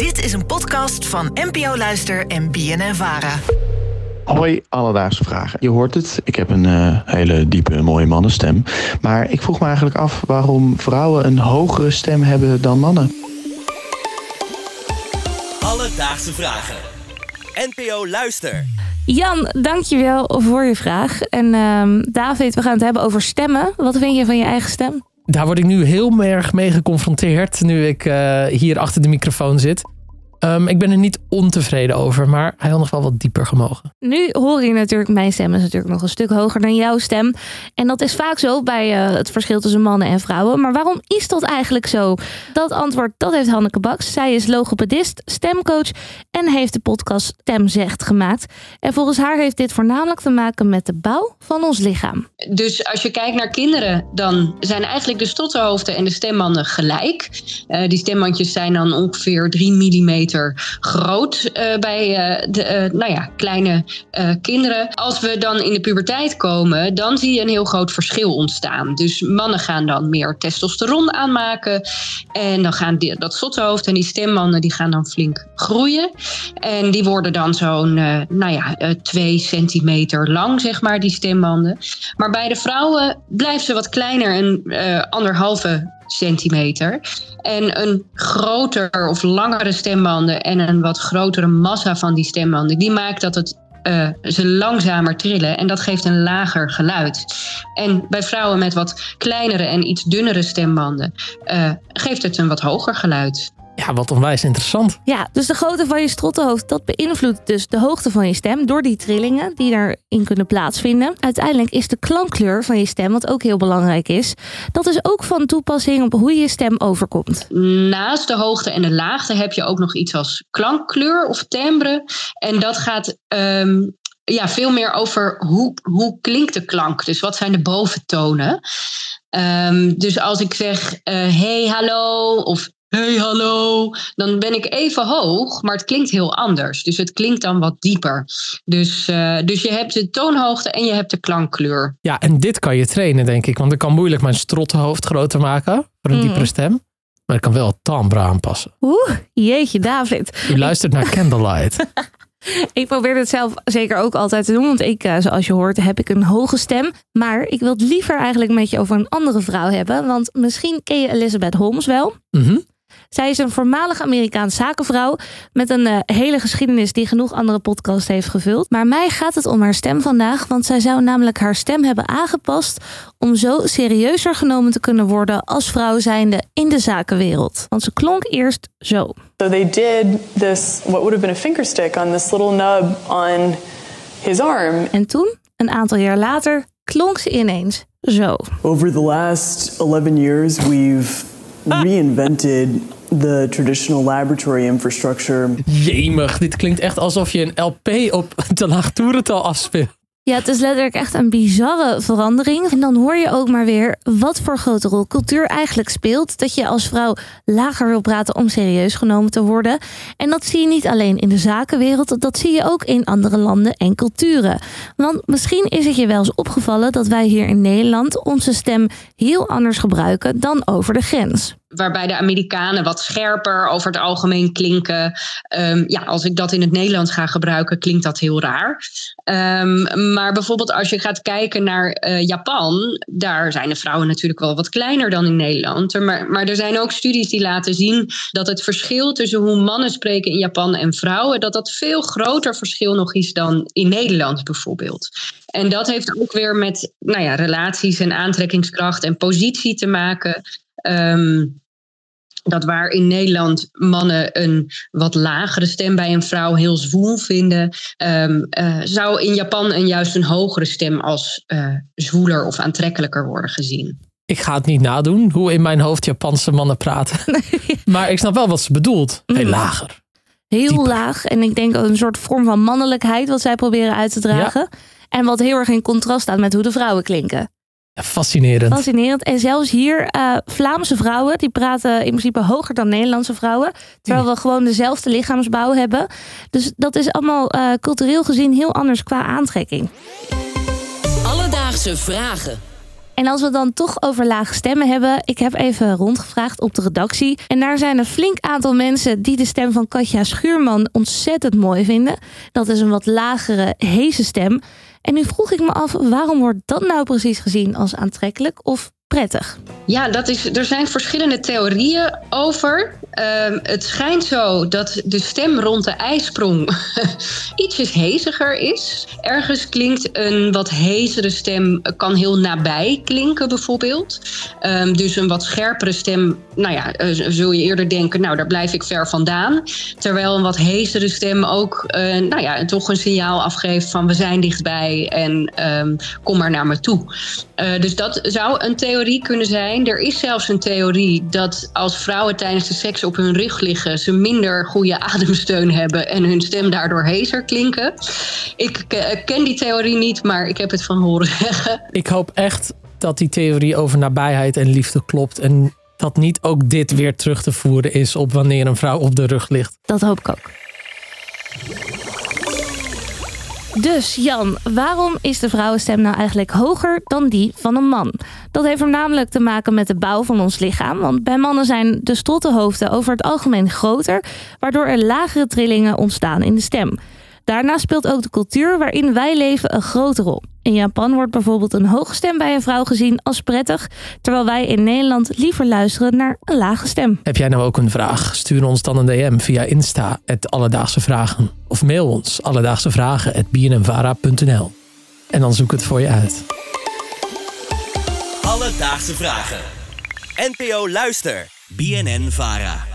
Dit is een podcast van NPO Luister en BNN Vara. Hoi, alledaagse vragen. Je hoort het, ik heb een uh, hele diepe, mooie mannenstem. Maar ik vroeg me eigenlijk af waarom vrouwen een hogere stem hebben dan mannen. Alledaagse vragen. NPO Luister. Jan, dankjewel voor je vraag. En uh, David, we gaan het hebben over stemmen. Wat vind je van je eigen stem? Daar word ik nu heel erg mee geconfronteerd nu ik uh, hier achter de microfoon zit. Um, ik ben er niet ontevreden over, maar hij had nog wel wat dieper gemogen. Nu hoor je natuurlijk, mijn stem is natuurlijk nog een stuk hoger dan jouw stem. En dat is vaak zo bij uh, het verschil tussen mannen en vrouwen. Maar waarom is dat eigenlijk zo? Dat antwoord, dat heeft Hanneke Baks. Zij is logopedist, stemcoach en heeft de podcast Stem Zegt gemaakt. En volgens haar heeft dit voornamelijk te maken met de bouw van ons lichaam. Dus als je kijkt naar kinderen, dan zijn eigenlijk de stotterhoofden en de stembanden gelijk. Uh, die stembandjes zijn dan ongeveer 3 mm groot uh, bij uh, de uh, nou ja, kleine kinderen. Als we dan in de puberteit komen, dan zie je een heel groot verschil ontstaan. Dus mannen gaan dan meer testosteron aanmaken. En dan gaan die, dat zothoofd en die stembanden die gaan dan flink groeien. En die worden dan zo'n nou ja, twee centimeter lang, zeg maar, die stembanden. Maar bij de vrouwen blijft ze wat kleiner en anderhalve centimeter. En een groter of langere stembanden en een wat grotere massa van die stembanden, die maakt dat het uh, ze langzamer trillen en dat geeft een lager geluid. En bij vrouwen met wat kleinere en iets dunnere stembanden uh, geeft het een wat hoger geluid. Ja, wat onwijs interessant. Ja, dus de grootte van je strottenhoofd, dat beïnvloedt dus de hoogte van je stem door die trillingen die daarin kunnen plaatsvinden. Uiteindelijk is de klankkleur van je stem, wat ook heel belangrijk is, dat is ook van toepassing op hoe je stem overkomt. Naast de hoogte en de laagte heb je ook nog iets als klankkleur of timbre. En dat gaat um, ja, veel meer over hoe, hoe klinkt de klank. Dus wat zijn de boventonen? Um, dus als ik zeg uh, hey, hallo of hey hallo, dan ben ik even hoog, maar het klinkt heel anders. Dus het klinkt dan wat dieper. Dus, uh, dus je hebt de toonhoogte en je hebt de klankkleur. Ja, en dit kan je trainen, denk ik. Want ik kan moeilijk mijn strottenhoofd groter maken voor een mm. diepere stem. Maar ik kan wel het timbre aanpassen. Oeh, jeetje David. U luistert naar Candlelight. ik probeer het zelf zeker ook altijd te doen. Want ik, eh, zoals je hoort, heb ik een hoge stem. Maar ik wil het liever eigenlijk met je over een andere vrouw hebben. Want misschien ken je Elizabeth Holmes wel. Mm -hmm. Zij is een voormalig Amerikaans zakenvrouw met een uh, hele geschiedenis die genoeg andere podcasts heeft gevuld. Maar mij gaat het om haar stem vandaag, want zij zou namelijk haar stem hebben aangepast om zo serieuzer genomen te kunnen worden als vrouw zijnde in de zakenwereld. Want ze klonk eerst zo. So they did this what would have been a finger stick on this little nub on his arm. En toen, een aantal jaar later, klonk ze ineens zo. Over the last 11 years we've reinvented the traditional laboratory infrastructure. Jemig, dit klinkt echt alsof je een LP op de laagtoerental afspeelt. Ja, het is letterlijk echt een bizarre verandering. En dan hoor je ook maar weer wat voor grote rol cultuur eigenlijk speelt. Dat je als vrouw lager wil praten om serieus genomen te worden. En dat zie je niet alleen in de zakenwereld, dat zie je ook in andere landen en culturen. Want misschien is het je wel eens opgevallen dat wij hier in Nederland onze stem heel anders gebruiken dan over de grens waarbij de Amerikanen wat scherper over het algemeen klinken. Um, ja, als ik dat in het Nederlands ga gebruiken, klinkt dat heel raar. Um, maar bijvoorbeeld als je gaat kijken naar uh, Japan, daar zijn de vrouwen natuurlijk wel wat kleiner dan in Nederland. Maar, maar er zijn ook studies die laten zien dat het verschil tussen hoe mannen spreken in Japan en vrouwen, dat dat veel groter verschil nog is dan in Nederland bijvoorbeeld. En dat heeft ook weer met nou ja, relaties en aantrekkingskracht en positie te maken. Um, dat waar in Nederland mannen een wat lagere stem bij een vrouw heel zwoel vinden, um, uh, zou in Japan een juist een hogere stem als uh, zwoeler of aantrekkelijker worden gezien. Ik ga het niet nadoen hoe in mijn hoofd Japanse mannen praten. maar ik snap wel wat ze bedoelt. Heel mm. lager. Heel Dieper. laag. En ik denk een soort vorm van mannelijkheid wat zij proberen uit te dragen. Ja. En wat heel erg in contrast staat met hoe de vrouwen klinken. Fascinerend. Fascinerend. En zelfs hier, uh, Vlaamse vrouwen, die praten in principe hoger dan Nederlandse vrouwen. Terwijl we gewoon dezelfde lichaamsbouw hebben. Dus dat is allemaal uh, cultureel gezien heel anders qua aantrekking. Alledaagse vragen. En als we dan toch over lage stemmen hebben, ik heb even rondgevraagd op de redactie. En daar zijn een flink aantal mensen die de stem van Katja Schuurman ontzettend mooi vinden. Dat is een wat lagere, heese stem. En nu vroeg ik me af, waarom wordt dat nou precies gezien als aantrekkelijk of prettig? Ja, dat is, er zijn verschillende theorieën over. Ehm, het schijnt zo dat de stem rond de ijsprong ietsjes heziger is. Ergens klinkt een wat hezere stem, kan heel nabij klinken bijvoorbeeld. Ehm, dus een wat scherpere stem, nou ja, uh, zul je eerder denken, nou daar blijf ik ver vandaan. Terwijl een wat hezere stem ook, uh, nou ja, toch een signaal afgeeft van we zijn dichtbij en um, kom maar naar me toe. Uh, dus dat zou een theorie kunnen zijn. Er is zelfs een theorie dat als vrouwen tijdens de seks op hun rug liggen, ze minder goede ademsteun hebben en hun stem daardoor hezer klinken. Ik ken die theorie niet, maar ik heb het van horen zeggen. Ik hoop echt dat die theorie over nabijheid en liefde klopt. En dat niet ook dit weer terug te voeren is op wanneer een vrouw op de rug ligt. Dat hoop ik ook. Dus Jan, waarom is de vrouwenstem nou eigenlijk hoger dan die van een man? Dat heeft namelijk te maken met de bouw van ons lichaam. Want bij mannen zijn de strottenhoofden over het algemeen groter, waardoor er lagere trillingen ontstaan in de stem. Daarnaast speelt ook de cultuur waarin wij leven een grote rol. In Japan wordt bijvoorbeeld een hoge stem bij een vrouw gezien als prettig, terwijl wij in Nederland liever luisteren naar een lage stem. Heb jij nou ook een vraag? Stuur ons dan een DM via Insta, het Alledaagse Vragen. Of mail ons, alledaagse vragen. En dan zoek ik het voor je uit. Alledaagse Vragen. NPO Luister. BNN Vara.